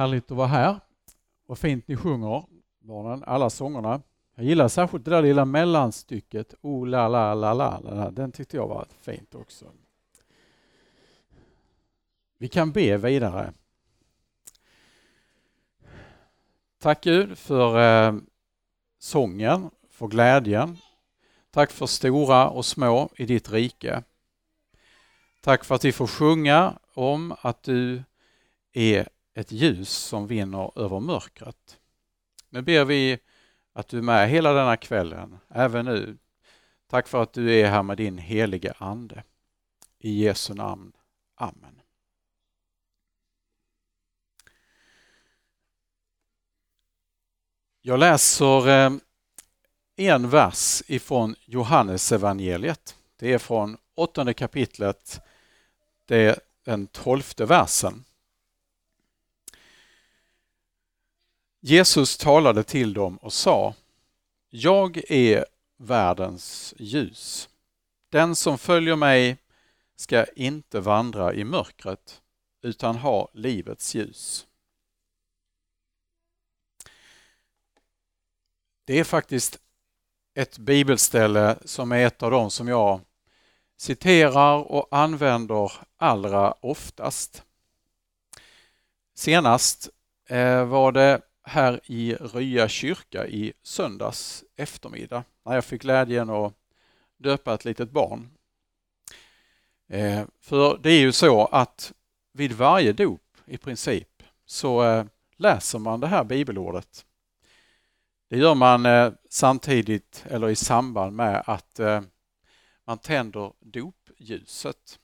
Härligt att vara här. Vad fint ni sjunger, barnen, alla sångerna. Jag gillar särskilt det där lilla mellanstycket, oh la la la la, la. den tyckte jag var fint också. Vi kan be vidare. Tack Gud för eh, sången, för glädjen. Tack för stora och små i ditt rike. Tack för att vi får sjunga om att du är ett ljus som vinner över mörkret. Nu ber vi att du är med hela denna kvällen, även nu. Tack för att du är här med din helige Ande. I Jesu namn. Amen. Jag läser eh, en vers ifrån Johannes evangeliet. Det är från åttonde kapitlet, det är den tolfte versen. Jesus talade till dem och sa Jag är världens ljus. Den som följer mig ska inte vandra i mörkret utan ha livets ljus. Det är faktiskt ett bibelställe som är ett av de som jag citerar och använder allra oftast. Senast eh, var det här i Rya kyrka i söndags eftermiddag när jag fick glädjen att döpa ett litet barn. Eh, för det är ju så att vid varje dop i princip så eh, läser man det här bibelordet. Det gör man eh, samtidigt eller i samband med att man tänder dopljuset.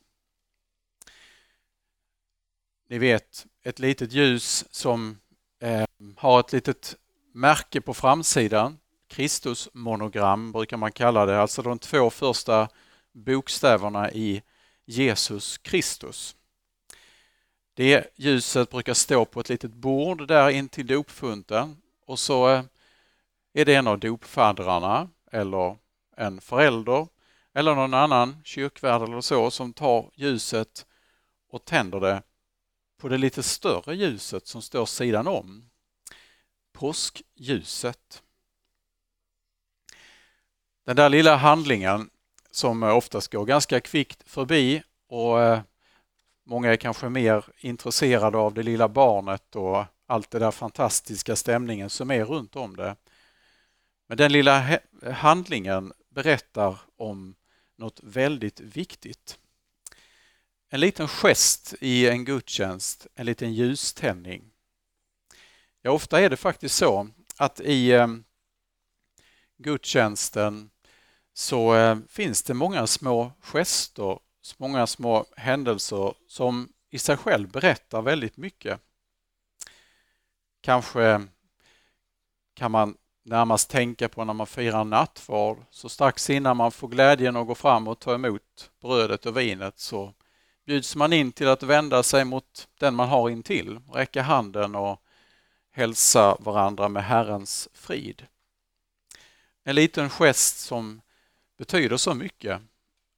Ni vet, ett litet ljus som Ehm, har ett litet märke på framsidan. Kristus monogram brukar man kalla det, alltså de två första bokstäverna i Jesus Kristus. Det ljuset brukar stå på ett litet bord där intill dopfunten och så eh, är det en av dopfaddrarna eller en förälder eller någon annan kyrkvärd eller så som tar ljuset och tänder det på det lite större ljuset som står sidan om. Påskljuset. Den där lilla handlingen som oftast går ganska kvickt förbi och eh, många är kanske mer intresserade av det lilla barnet och allt det där fantastiska stämningen som är runt om det. Men den lilla handlingen berättar om något väldigt viktigt. En liten gest i en gudstjänst, en liten ljuständning. Ja, ofta är det faktiskt så att i ehm, gudstjänsten så ehm, finns det många små gester, många små händelser som i sig själv berättar väldigt mycket. Kanske kan man närmast tänka på när man firar nattvard. Så strax innan man får glädjen att gå fram och ta emot brödet och vinet så bjuds man in till att vända sig mot den man har intill, räcka handen och hälsa varandra med Herrens frid. En liten gest som betyder så mycket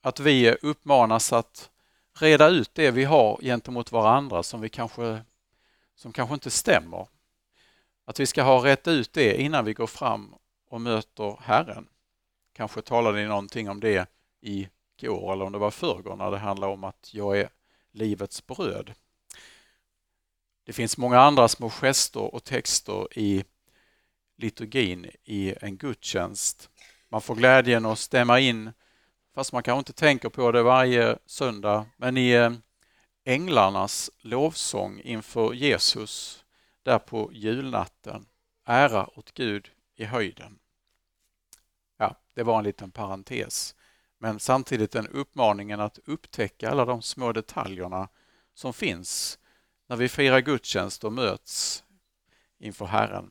att vi uppmanas att reda ut det vi har gentemot varandra som, vi kanske, som kanske inte stämmer. Att vi ska ha rätt ut det innan vi går fram och möter Herren. Kanske talade ni någonting om det i igår eller om det var förrgår när det handlar om att jag är livets bröd. Det finns många andra små gester och texter i liturgin i en gudstjänst. Man får glädjen att stämma in, fast man kanske inte tänker på det varje söndag, men i eh, änglarnas lovsång inför Jesus där på julnatten. Ära åt Gud i höjden. Ja, det var en liten parentes men samtidigt en uppmaningen att upptäcka alla de små detaljerna som finns när vi firar gudstjänst och möts inför Herren.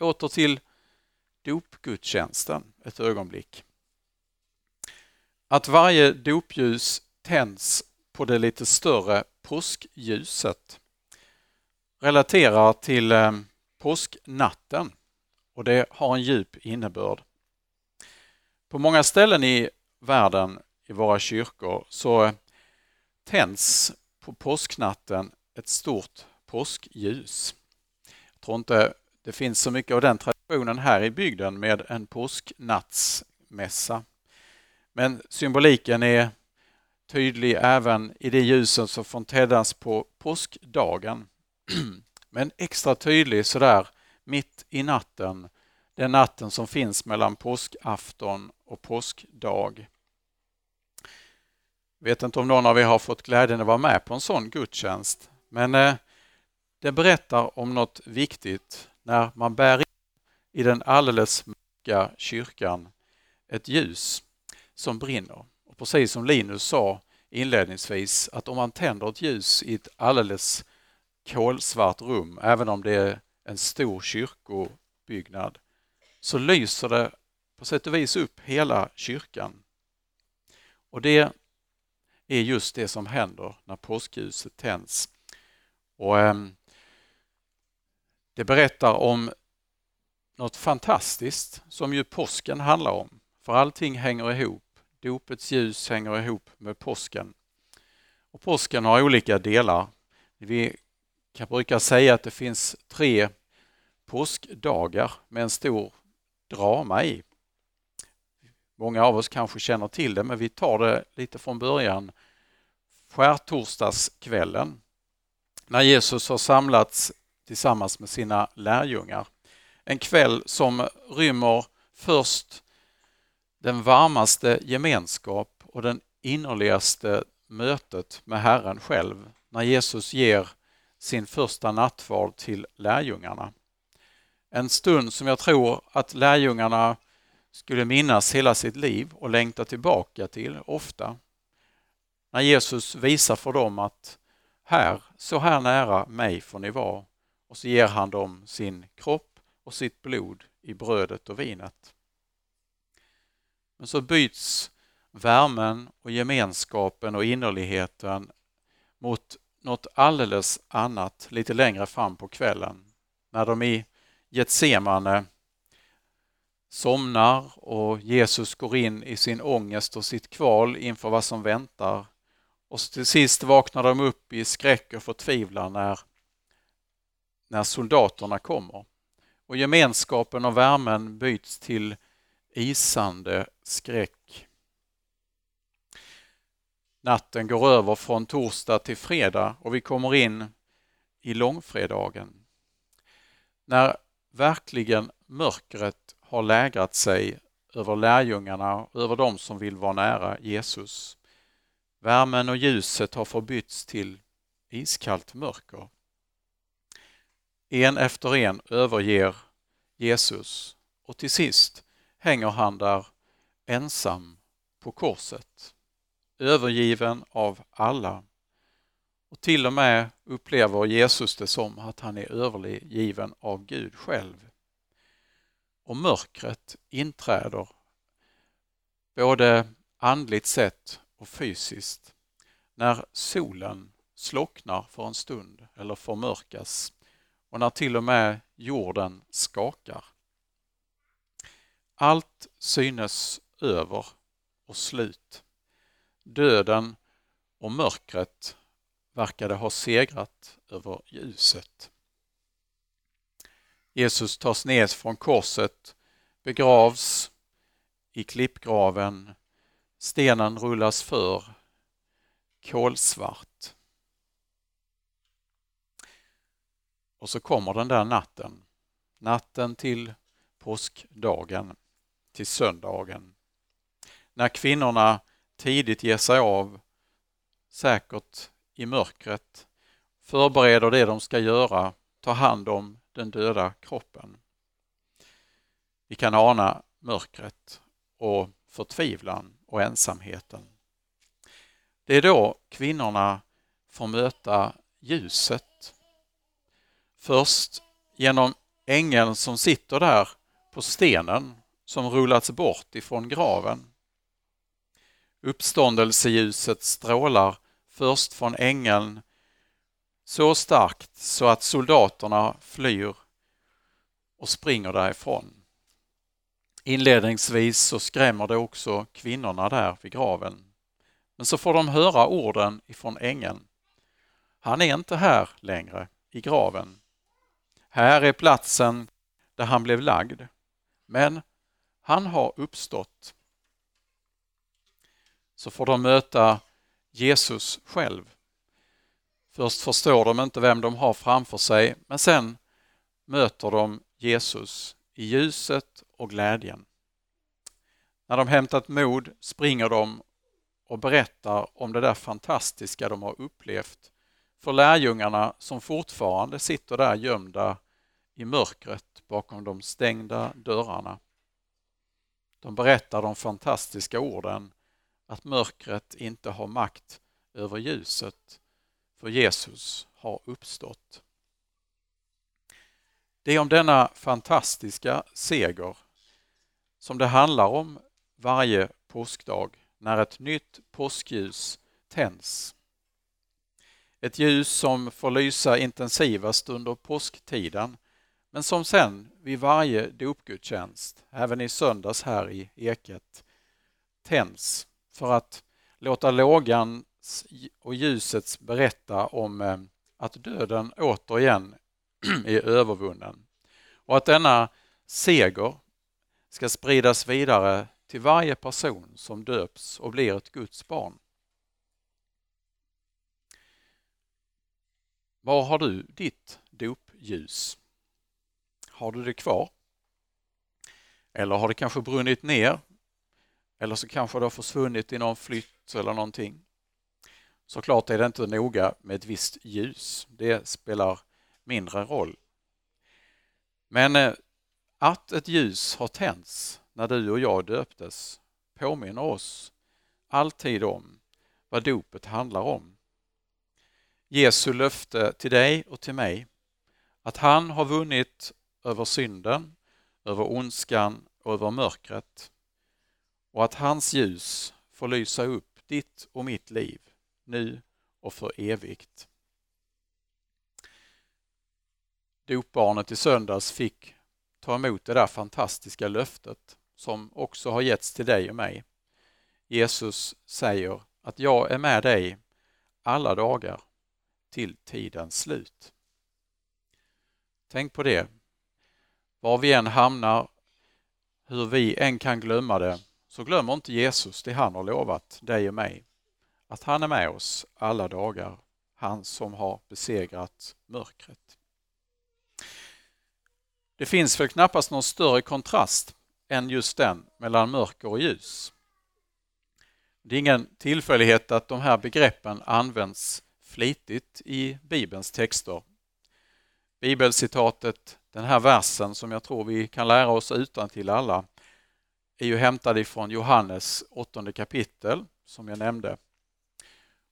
Åter till dopgudstjänsten ett ögonblick. Att varje dopljus tänds på det lite större påskljuset relaterar till eh, påsknatten och det har en djup innebörd. På många ställen i världen i våra kyrkor så tänds på påsknatten ett stort påskljus. Jag tror inte det finns så mycket av den traditionen här i bygden med en påsknattsmässa. Men symboliken är tydlig även i de ljusen som får tändas på påskdagen. Men extra tydlig sådär mitt i natten, den natten som finns mellan påskafton och påskdag. Vet inte om någon av er har fått glädjen att vara med på en sån gudstjänst, men eh, det berättar om något viktigt när man bär in i den alldeles mörka kyrkan ett ljus som brinner. Och precis som Linus sa inledningsvis, att om man tänder ett ljus i ett alldeles kolsvart rum, även om det är en stor kyrkobyggnad, så lyser det på sätt och vis upp hela kyrkan. Och det är just det som händer när påskljuset tänds. Och, eh, det berättar om något fantastiskt som ju påsken handlar om. För allting hänger ihop. Dopets ljus hänger ihop med påsken. Och påsken har olika delar. Vi kan brukar säga att det finns tre påskdagar med en stor drama i. Många av oss kanske känner till det, men vi tar det lite från början. Skärtorsdagskvällen, när Jesus har samlats tillsammans med sina lärjungar. En kväll som rymmer först den varmaste gemenskap och den innerligaste mötet med Herren själv när Jesus ger sin första nattvard till lärjungarna. En stund som jag tror att lärjungarna skulle minnas hela sitt liv och längta tillbaka till ofta. När Jesus visar för dem att här, så här nära mig får ni vara och så ger han dem sin kropp och sitt blod i brödet och vinet. Men så byts värmen och gemenskapen och innerligheten mot något alldeles annat lite längre fram på kvällen när de i Getsemane somnar och Jesus går in i sin ångest och sitt kval inför vad som väntar. Och till sist vaknar de upp i skräck och förtvivlan när, när soldaterna kommer. Och gemenskapen och värmen byts till isande skräck. Natten går över från torsdag till fredag och vi kommer in i långfredagen. När verkligen mörkret har lägrat sig över lärjungarna och över dem som vill vara nära Jesus. Värmen och ljuset har förbytts till iskallt mörker. En efter en överger Jesus och till sist hänger han där ensam på korset, övergiven av alla. Och till och med upplever Jesus det som att han är övergiven av Gud själv. Och mörkret inträder både andligt sett och fysiskt när solen slocknar för en stund eller förmörkas och när till och med jorden skakar. Allt synes över och slut. Döden och mörkret verkade ha segrat över ljuset. Jesus tas ner från korset, begravs i klippgraven, stenen rullas för, kolsvart. Och så kommer den där natten, natten till påskdagen, till söndagen. När kvinnorna tidigt ger sig av, säkert i mörkret, förbereder det de ska göra, tar hand om den döda kroppen. Vi kan ana mörkret och förtvivlan och ensamheten. Det är då kvinnorna får möta ljuset. Först genom ängeln som sitter där på stenen som rullats bort ifrån graven. Uppståndelseljuset strålar först från ängeln så starkt så att soldaterna flyr och springer därifrån. Inledningsvis så skrämmer det också kvinnorna där vid graven. Men så får de höra orden ifrån ängeln. Han är inte här längre i graven. Här är platsen där han blev lagd. Men han har uppstått. Så får de möta Jesus själv. Först förstår de inte vem de har framför sig, men sen möter de Jesus i ljuset och glädjen. När de hämtat mod springer de och berättar om det där fantastiska de har upplevt för lärjungarna som fortfarande sitter där gömda i mörkret bakom de stängda dörrarna. De berättar de fantastiska orden att mörkret inte har makt över ljuset, för Jesus har uppstått. Det är om denna fantastiska seger som det handlar om varje påskdag när ett nytt påskljus tänds. Ett ljus som får lysa intensivast under påsktiden men som sen vid varje dopgudstjänst, även i söndags här i Eket, tänds för att låta lågan och ljusets berätta om eh, att döden återigen är övervunnen och att denna seger ska spridas vidare till varje person som döps och blir ett Guds barn. Var har du ditt dopljus? Har du det kvar? Eller har det kanske brunnit ner? Eller så kanske det har försvunnit i någon flytt eller någonting. Såklart är det inte noga med ett visst ljus. Det spelar mindre roll. Men eh, att ett ljus har tänts när du och jag döptes påminner oss alltid om vad dopet handlar om. Jesu löfte till dig och till mig att han har vunnit över synden, över ondskan och över mörkret och att hans ljus får lysa upp ditt och mitt liv nu och för evigt. Dopbarnet i söndags fick ta emot det där fantastiska löftet som också har getts till dig och mig. Jesus säger att jag är med dig alla dagar till tidens slut. Tänk på det. Var vi än hamnar, hur vi än kan glömma det, så glömmer inte Jesus det han har lovat dig och mig. Att han är med oss alla dagar, han som har besegrat mörkret. Det finns väl knappast någon större kontrast än just den mellan mörker och ljus. Det är ingen tillfällighet att de här begreppen används flitigt i Bibelns texter. Bibelcitatet, den här versen som jag tror vi kan lära oss utan till alla, är ju hämtad ifrån Johannes åttonde kapitel som jag nämnde.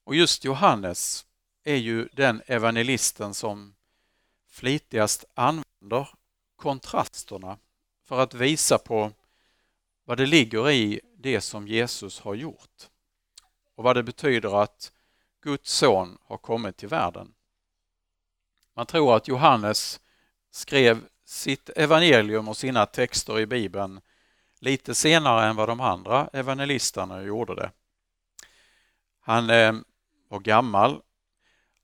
Och just Johannes är ju den evangelisten som flitigast använder kontrasterna för att visa på vad det ligger i det som Jesus har gjort och vad det betyder att Guds son har kommit till världen. Man tror att Johannes skrev sitt evangelium och sina texter i Bibeln lite senare än vad de andra evangelisterna gjorde det. Han eh, var gammal,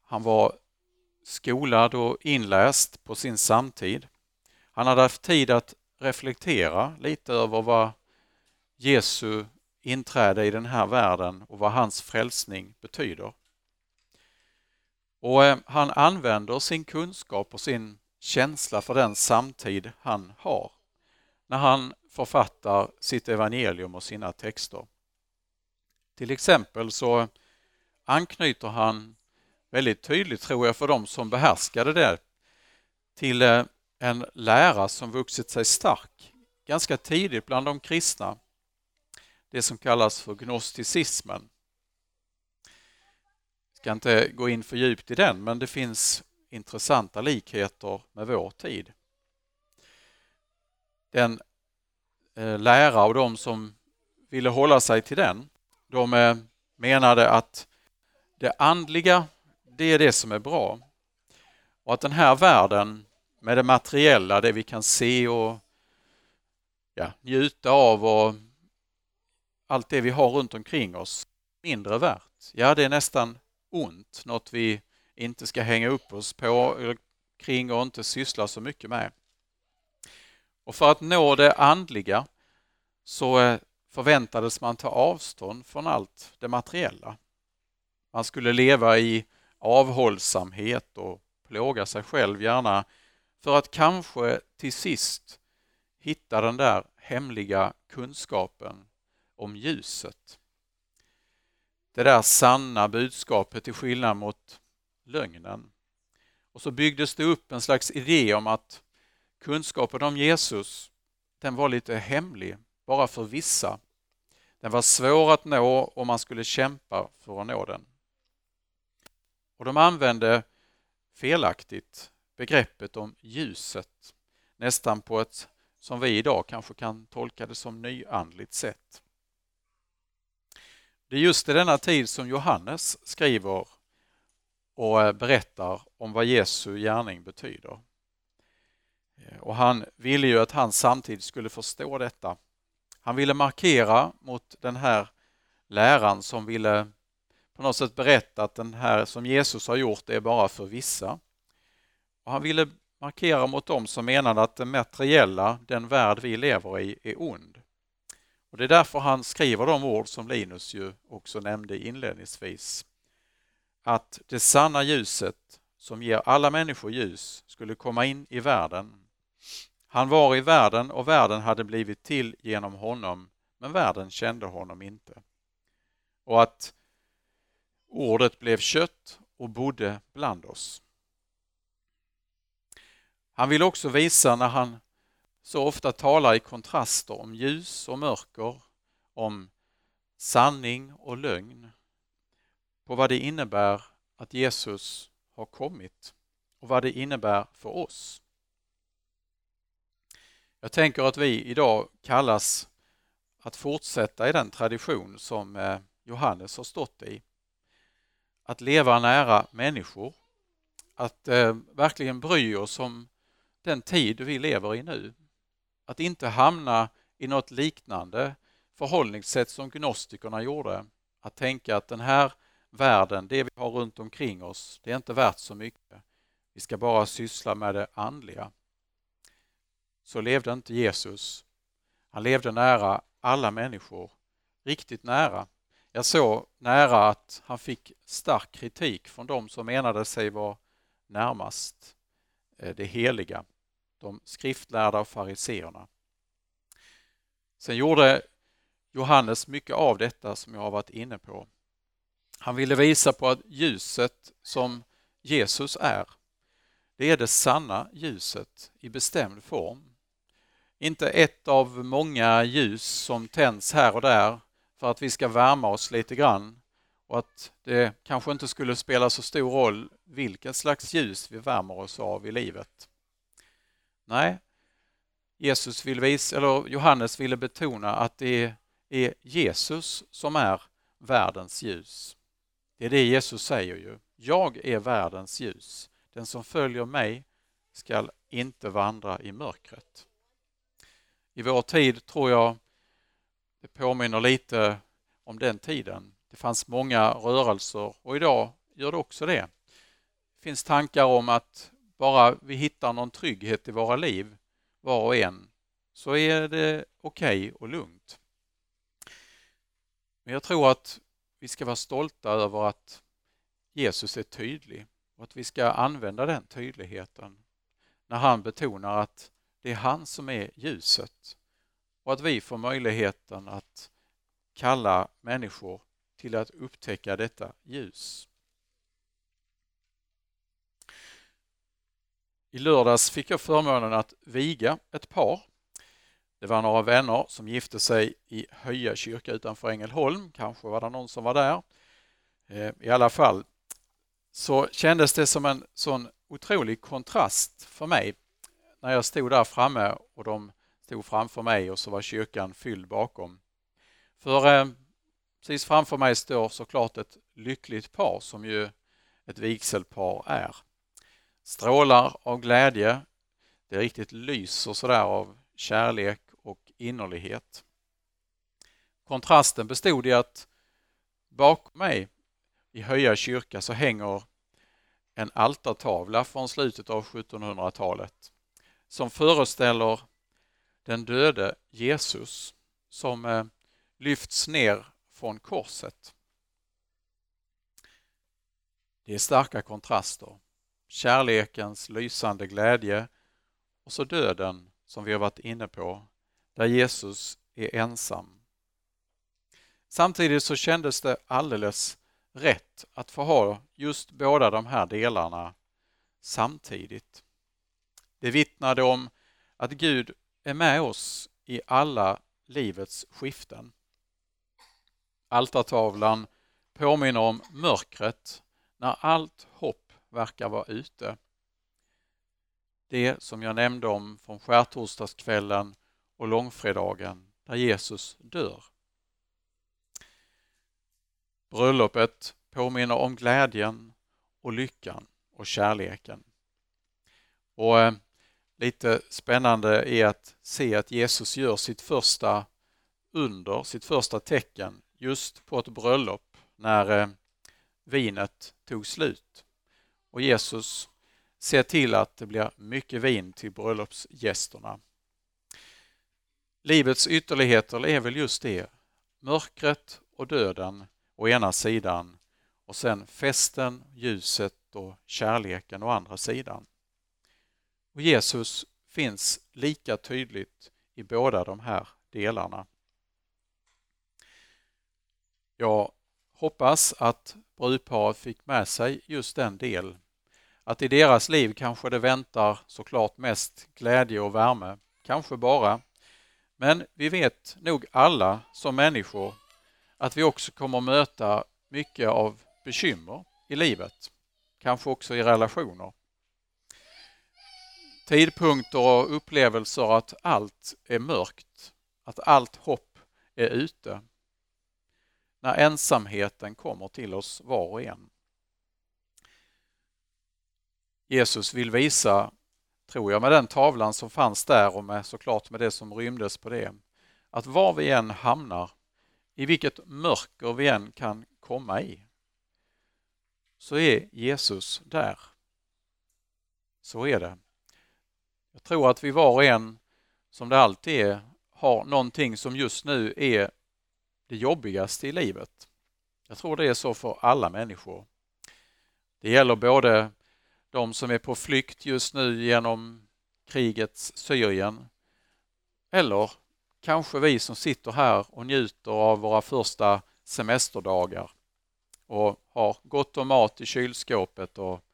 han var skolad och inläst på sin samtid. Han hade haft tid att reflektera lite över vad Jesu inträde i den här världen och vad hans frälsning betyder. Och eh, han använder sin kunskap och sin känsla för den samtid han har när han författar sitt evangelium och sina texter. Till exempel så anknyter han väldigt tydligt, tror jag, för de som behärskade det, till eh, en lära som vuxit sig stark ganska tidigt bland de kristna. Det som kallas för gnosticismen. Jag ska inte gå in för djupt i den, men det finns intressanta likheter med vår tid. Den eh, lära och de som ville hålla sig till den, de eh, menade att det andliga, det är det som är bra. Och att den här världen med det materiella, det vi kan se och ja, njuta av och allt det vi har runt omkring oss mindre värt. Ja, det är nästan ont, något vi inte ska hänga upp oss på eller och inte syssla så mycket med. Och för att nå det andliga så eh, förväntades man ta avstånd från allt det materiella. Man skulle leva i avhållsamhet och plåga sig själv gärna för att kanske till sist hitta den där hemliga kunskapen om ljuset. Det där sanna budskapet till skillnad mot lögnen. Och så byggdes det upp en slags idé om att kunskapen om Jesus, den var lite hemlig, bara för vissa. Den var svår att nå och man skulle kämpa för att nå den. Och de använde felaktigt begreppet om ljuset, nästan på ett som vi idag kanske kan tolka det som nyandligt sätt. Det är just i denna tid som Johannes skriver och eh, berättar om vad Jesu gärning betyder. Eh, och han ville ju att han samtidigt skulle förstå detta. Han ville markera mot den här läran som ville på något sätt berätta att den här som Jesus har gjort är bara för vissa. Och han ville markera mot dem som menade att det materiella, den värld vi lever i, är ond. Och Det är därför han skriver de ord som Linus ju också nämnde inledningsvis. Att det sanna ljuset som ger alla människor ljus skulle komma in i världen. Han var i världen och världen hade blivit till genom honom, men världen kände honom inte. Och att ordet blev kött och bodde bland oss. Han vill också visa när han så ofta talar i kontraster om ljus och mörker, om sanning och lögn, på vad det innebär att Jesus har kommit och vad det innebär för oss. Jag tänker att vi idag kallas att fortsätta i den tradition som eh, Johannes har stått i. Att leva nära människor, att eh, verkligen bry oss om den tid vi lever i nu. Att inte hamna i något liknande förhållningssätt som gnostikerna gjorde. Att tänka att den här världen, det vi har runt omkring oss, det är inte värt så mycket. Vi ska bara syssla med det andliga. Så levde inte Jesus. Han levde nära alla människor, riktigt nära. Jag såg nära att han fick stark kritik från de som menade sig vara närmast eh, det heliga de skriftlärda och fariseerna. Sen gjorde Johannes mycket av detta som jag har varit inne på. Han ville visa på att ljuset som Jesus är, det är det sanna ljuset i bestämd form. Inte ett av många ljus som tänds här och där för att vi ska värma oss lite grann och att det kanske inte skulle spela så stor roll vilket slags ljus vi värmer oss av i livet. Nej, Jesus vill visa, eller Johannes ville betona att det är Jesus som är världens ljus. Det är det Jesus säger ju. Jag är världens ljus. Den som följer mig skall inte vandra i mörkret. I vår tid tror jag det påminner lite om den tiden. Det fanns många rörelser och idag gör det också det. Det finns tankar om att bara vi hittar någon trygghet i våra liv, var och en, så är det okej okay och lugnt. Men jag tror att vi ska vara stolta över att Jesus är tydlig och att vi ska använda den tydligheten när han betonar att det är han som är ljuset och att vi får möjligheten att kalla människor till att upptäcka detta ljus. I lördags fick jag förmånen att viga ett par. Det var några vänner som gifte sig i Höja kyrka utanför Ängelholm. Kanske var det någon som var där. Eh, I alla fall så kändes det som en sån otrolig kontrast för mig när jag stod där framme och de stod framför mig och så var kyrkan fylld bakom. För eh, precis framför mig står såklart ett lyckligt par som ju ett vigselpar är strålar av glädje. Det riktigt lyser sådär av kärlek och innerlighet. Kontrasten bestod i att bakom mig i Höja kyrka så hänger en altartavla från slutet av 1700-talet som föreställer den döde Jesus som eh, lyfts ner från korset. Det är starka kontraster. Kärlekens lysande glädje och så döden som vi har varit inne på, där Jesus är ensam. Samtidigt så kändes det alldeles rätt att få ha just båda de här delarna samtidigt. Det vittnade om att Gud är med oss i alla livets skiften. Altartavlan påminner om mörkret när allt hopp verkar vara ute. Det som jag nämnde om från skärtorsdagskvällen och långfredagen där Jesus dör. Bröllopet påminner om glädjen och lyckan och kärleken. Och eh, lite spännande är att se att Jesus gör sitt första under, sitt första tecken just på ett bröllop när eh, vinet tog slut. Och Jesus ser till att det blir mycket vin till bröllopsgästerna. Livets ytterligheter är väl just det, mörkret och döden å ena sidan och sen festen, ljuset och kärleken å andra sidan. Och Jesus finns lika tydligt i båda de här delarna. Jag hoppas att brudparet fick med sig just den del. Att i deras liv kanske det väntar såklart mest glädje och värme, kanske bara. Men vi vet nog alla som människor att vi också kommer möta mycket av bekymmer i livet, kanske också i relationer. Tidpunkter och upplevelser att allt är mörkt, att allt hopp är ute. När ensamheten kommer till oss var och en. Jesus vill visa, tror jag, med den tavlan som fanns där och med, såklart med det som rymdes på det, att var vi än hamnar i vilket mörker vi än kan komma i, så är Jesus där. Så är det. Jag tror att vi var och en, som det alltid är, har någonting som just nu är det jobbigaste i livet. Jag tror det är så för alla människor. Det gäller både de som är på flykt just nu genom krigets Syrien eller kanske vi som sitter här och njuter av våra första semesterdagar och har gott om mat i kylskåpet och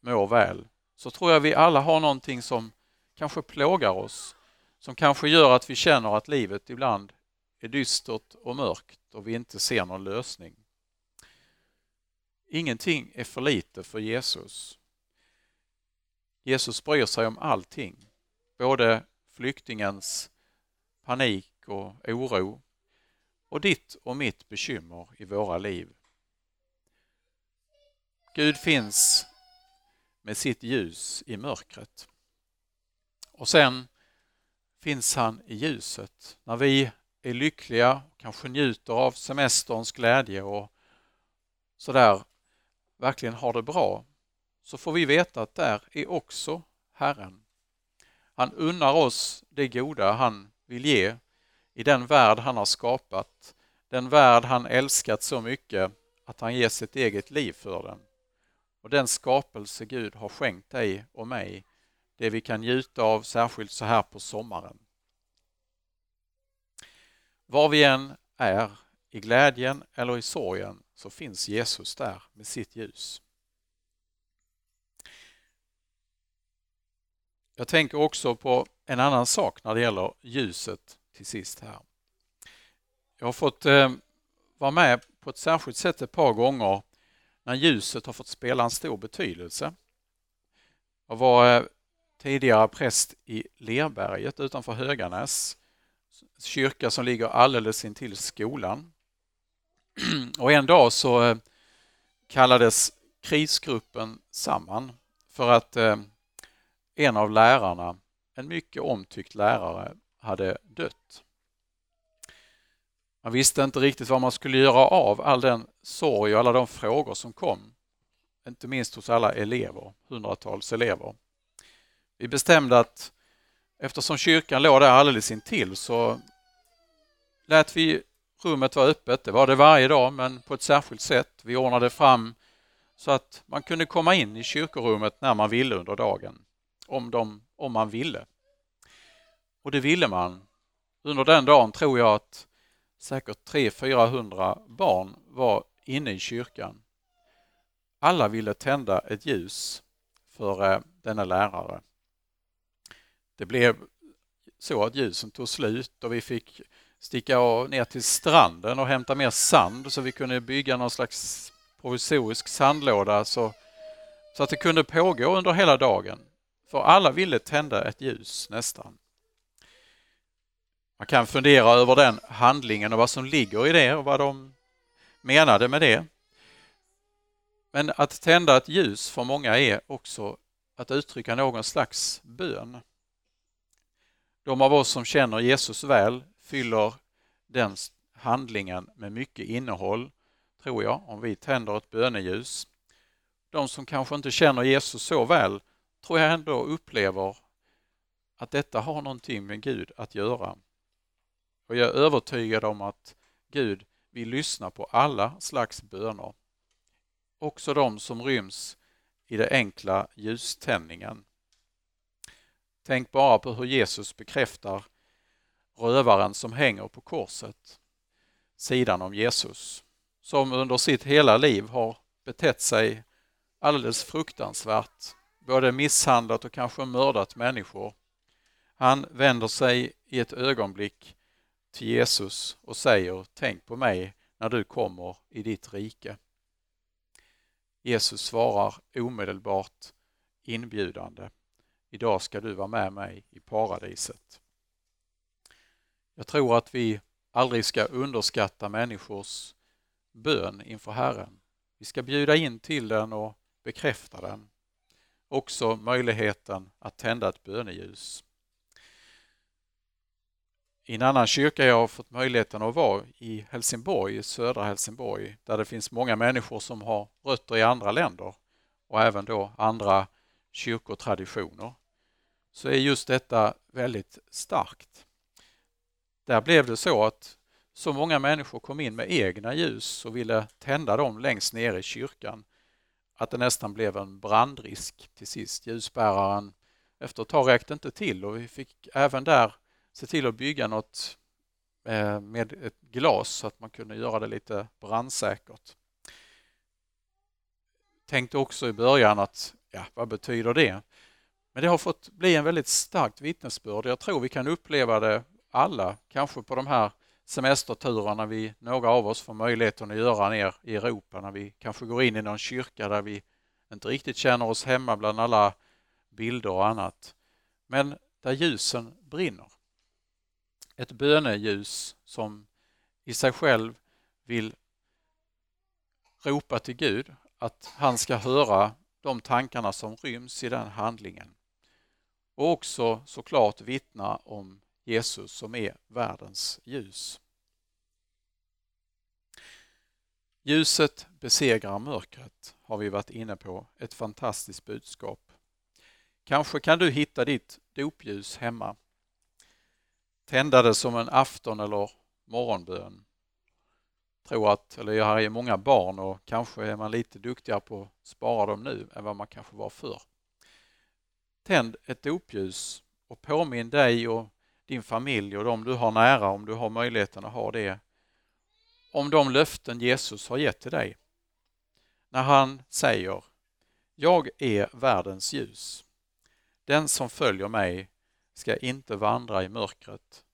mår väl, så tror jag vi alla har någonting som kanske plågar oss, som kanske gör att vi känner att livet ibland är dystert och mörkt och vi inte ser någon lösning. Ingenting är för lite för Jesus. Jesus bryr sig om allting, både flyktingens panik och oro och ditt och mitt bekymmer i våra liv. Gud finns med sitt ljus i mörkret. Och sen finns han i ljuset. När vi är lyckliga, kanske njuter av semesterns glädje och sådär verkligen har det bra, så får vi veta att där är också Herren. Han unnar oss det goda han vill ge i den värld han har skapat, den värld han älskat så mycket att han ger sitt eget liv för den. Och den skapelse Gud har skänkt dig och mig, det vi kan njuta av särskilt så här på sommaren. Var vi än är, i glädjen eller i sorgen, så finns Jesus där med sitt ljus. Jag tänker också på en annan sak när det gäller ljuset till sist här. Jag har fått eh, vara med på ett särskilt sätt ett par gånger när ljuset har fått spela en stor betydelse. Jag var eh, tidigare präst i Lerberget utanför Höganäs, kyrka som ligger alldeles intill skolan. Och en dag så eh, kallades krisgruppen samman för att eh, en av lärarna, en mycket omtyckt lärare, hade dött. Man visste inte riktigt vad man skulle göra av all den sorg och alla de frågor som kom. inte minst hos alla elever, hundratals elever. Vi bestämde att eftersom kyrkan låg där alldeles intill så lät vi rummet vara öppet. Det var det varje dag men på ett särskilt sätt. Vi ordnade fram så att man kunde komma in i kyrkorummet när man ville under dagen. Om, de, om man ville. Och det ville man. Under den dagen tror jag att säkert 300-400 barn var inne i kyrkan. Alla ville tända ett ljus för eh, denna lärare. Det blev så att ljusen tog slut och vi fick sticka ner till stranden och hämta mer sand så vi kunde bygga någon slags provisorisk sandlåda så, så att det kunde pågå under hela dagen. För alla ville tända ett ljus nästan. Man kan fundera över den handlingen och vad som ligger i det och vad de menade med det. Men att tända ett ljus för många är också att uttrycka någon slags bön. De av oss som känner Jesus väl fyller den handlingen med mycket innehåll, tror jag, om vi tänder ett böneljus. De som kanske inte känner Jesus så väl tror jag ändå upplever att detta har någonting med Gud att göra. Och jag är övertygad om att Gud vill lyssna på alla slags böner. Också de som ryms i den enkla ljuständningen. Tänk bara på hur Jesus bekräftar rövaren som hänger på korset, sidan om Jesus, som under sitt hela liv har betett sig alldeles fruktansvärt, både misshandlat och kanske mördat människor. Han vänder sig i ett ögonblick till Jesus och säger Tänk på mig när du kommer i ditt rike. Jesus svarar omedelbart inbjudande. Idag ska du vara med mig i paradiset. Jag tror att vi aldrig ska underskatta människors bön inför Herren. Vi ska bjuda in till den och bekräfta den. Också möjligheten att tända ett böneljus. I en annan kyrka jag har fått möjligheten att vara i Helsingborg, i södra Helsingborg, där det finns många människor som har rötter i andra länder och även då andra kyrkotraditioner, så är just detta väldigt starkt. Där blev det så att så många människor kom in med egna ljus och ville tända dem längst ner i kyrkan att det nästan blev en brandrisk till sist. Ljusbäraren efter ett tag räckte inte till och vi fick även där se till att bygga något eh, med ett glas så att man kunde göra det lite brandsäkert. Tänkte också i början att, ja, vad betyder det? Men det har fått bli en väldigt starkt vittnesbörd. Jag tror vi kan uppleva det alla, kanske på de här semesterturerna vi, några av oss får möjligheten att göra ner i Europa när vi kanske går in i någon kyrka där vi inte riktigt känner oss hemma bland alla bilder och annat. Men där ljusen brinner. Ett böneljus som i sig själv vill ropa till Gud att han ska höra de tankarna som ryms i den handlingen. Och också såklart vittna om Jesus som är världens ljus. Ljuset besegrar mörkret har vi varit inne på, ett fantastiskt budskap. Kanske kan du hitta ditt dopljus hemma. Tända det som en afton eller morgonbön. Tror att, eller jag har ju många barn och kanske är man lite duktigare på att spara dem nu än vad man kanske var förr. Tänd ett dopljus och påminn dig och din familj och de du har nära, om du har möjligheten att ha det, om de löften Jesus har gett till dig. När han säger Jag är världens ljus. Den som följer mig ska inte vandra i mörkret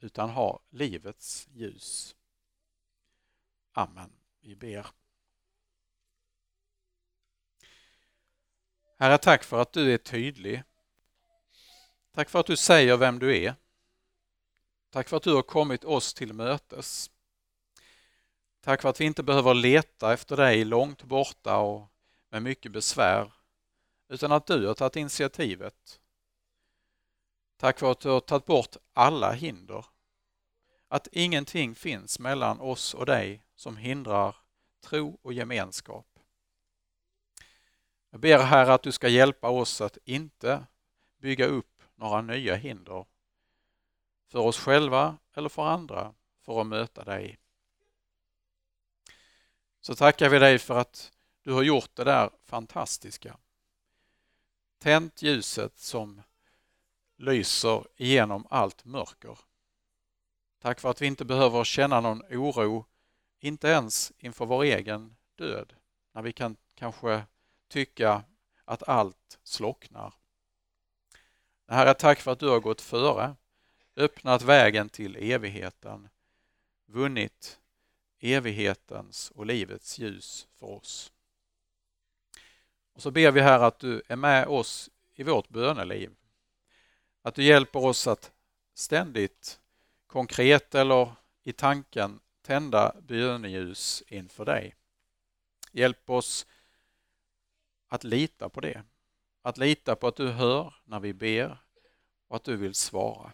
utan ha livets ljus. Amen. Vi ber. Herre, tack för att du är tydlig. Tack för att du säger vem du är. Tack för att du har kommit oss till mötes. Tack för att vi inte behöver leta efter dig långt borta och med mycket besvär, utan att du har tagit initiativet. Tack för att du har tagit bort alla hinder. Att ingenting finns mellan oss och dig som hindrar tro och gemenskap. Jag ber Herre att du ska hjälpa oss att inte bygga upp några nya hinder för oss själva eller för andra för att möta dig. Så tackar vi dig för att du har gjort det där fantastiska. Tänt ljuset som lyser igenom allt mörker. Tack för att vi inte behöver känna någon oro, inte ens inför vår egen död, när vi kan kanske tycka att allt slocknar. Herre, tack för att du har gått före, öppnat vägen till evigheten, vunnit evighetens och livets ljus för oss. Och så ber vi här att du är med oss i vårt böneliv. Att du hjälper oss att ständigt, konkret eller i tanken, tända böneljus inför dig. Hjälp oss att lita på det. Att lita på att du hör när vi ber och att du vill svara.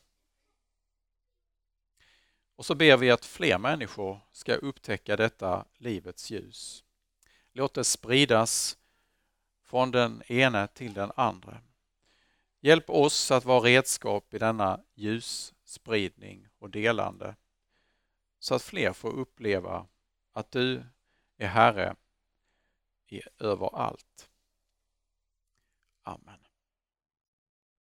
Och så ber vi att fler människor ska upptäcka detta livets ljus. Låt det spridas från den ene till den andra. Hjälp oss att vara redskap i denna ljusspridning och delande så att fler får uppleva att du är Herre överallt. Amen.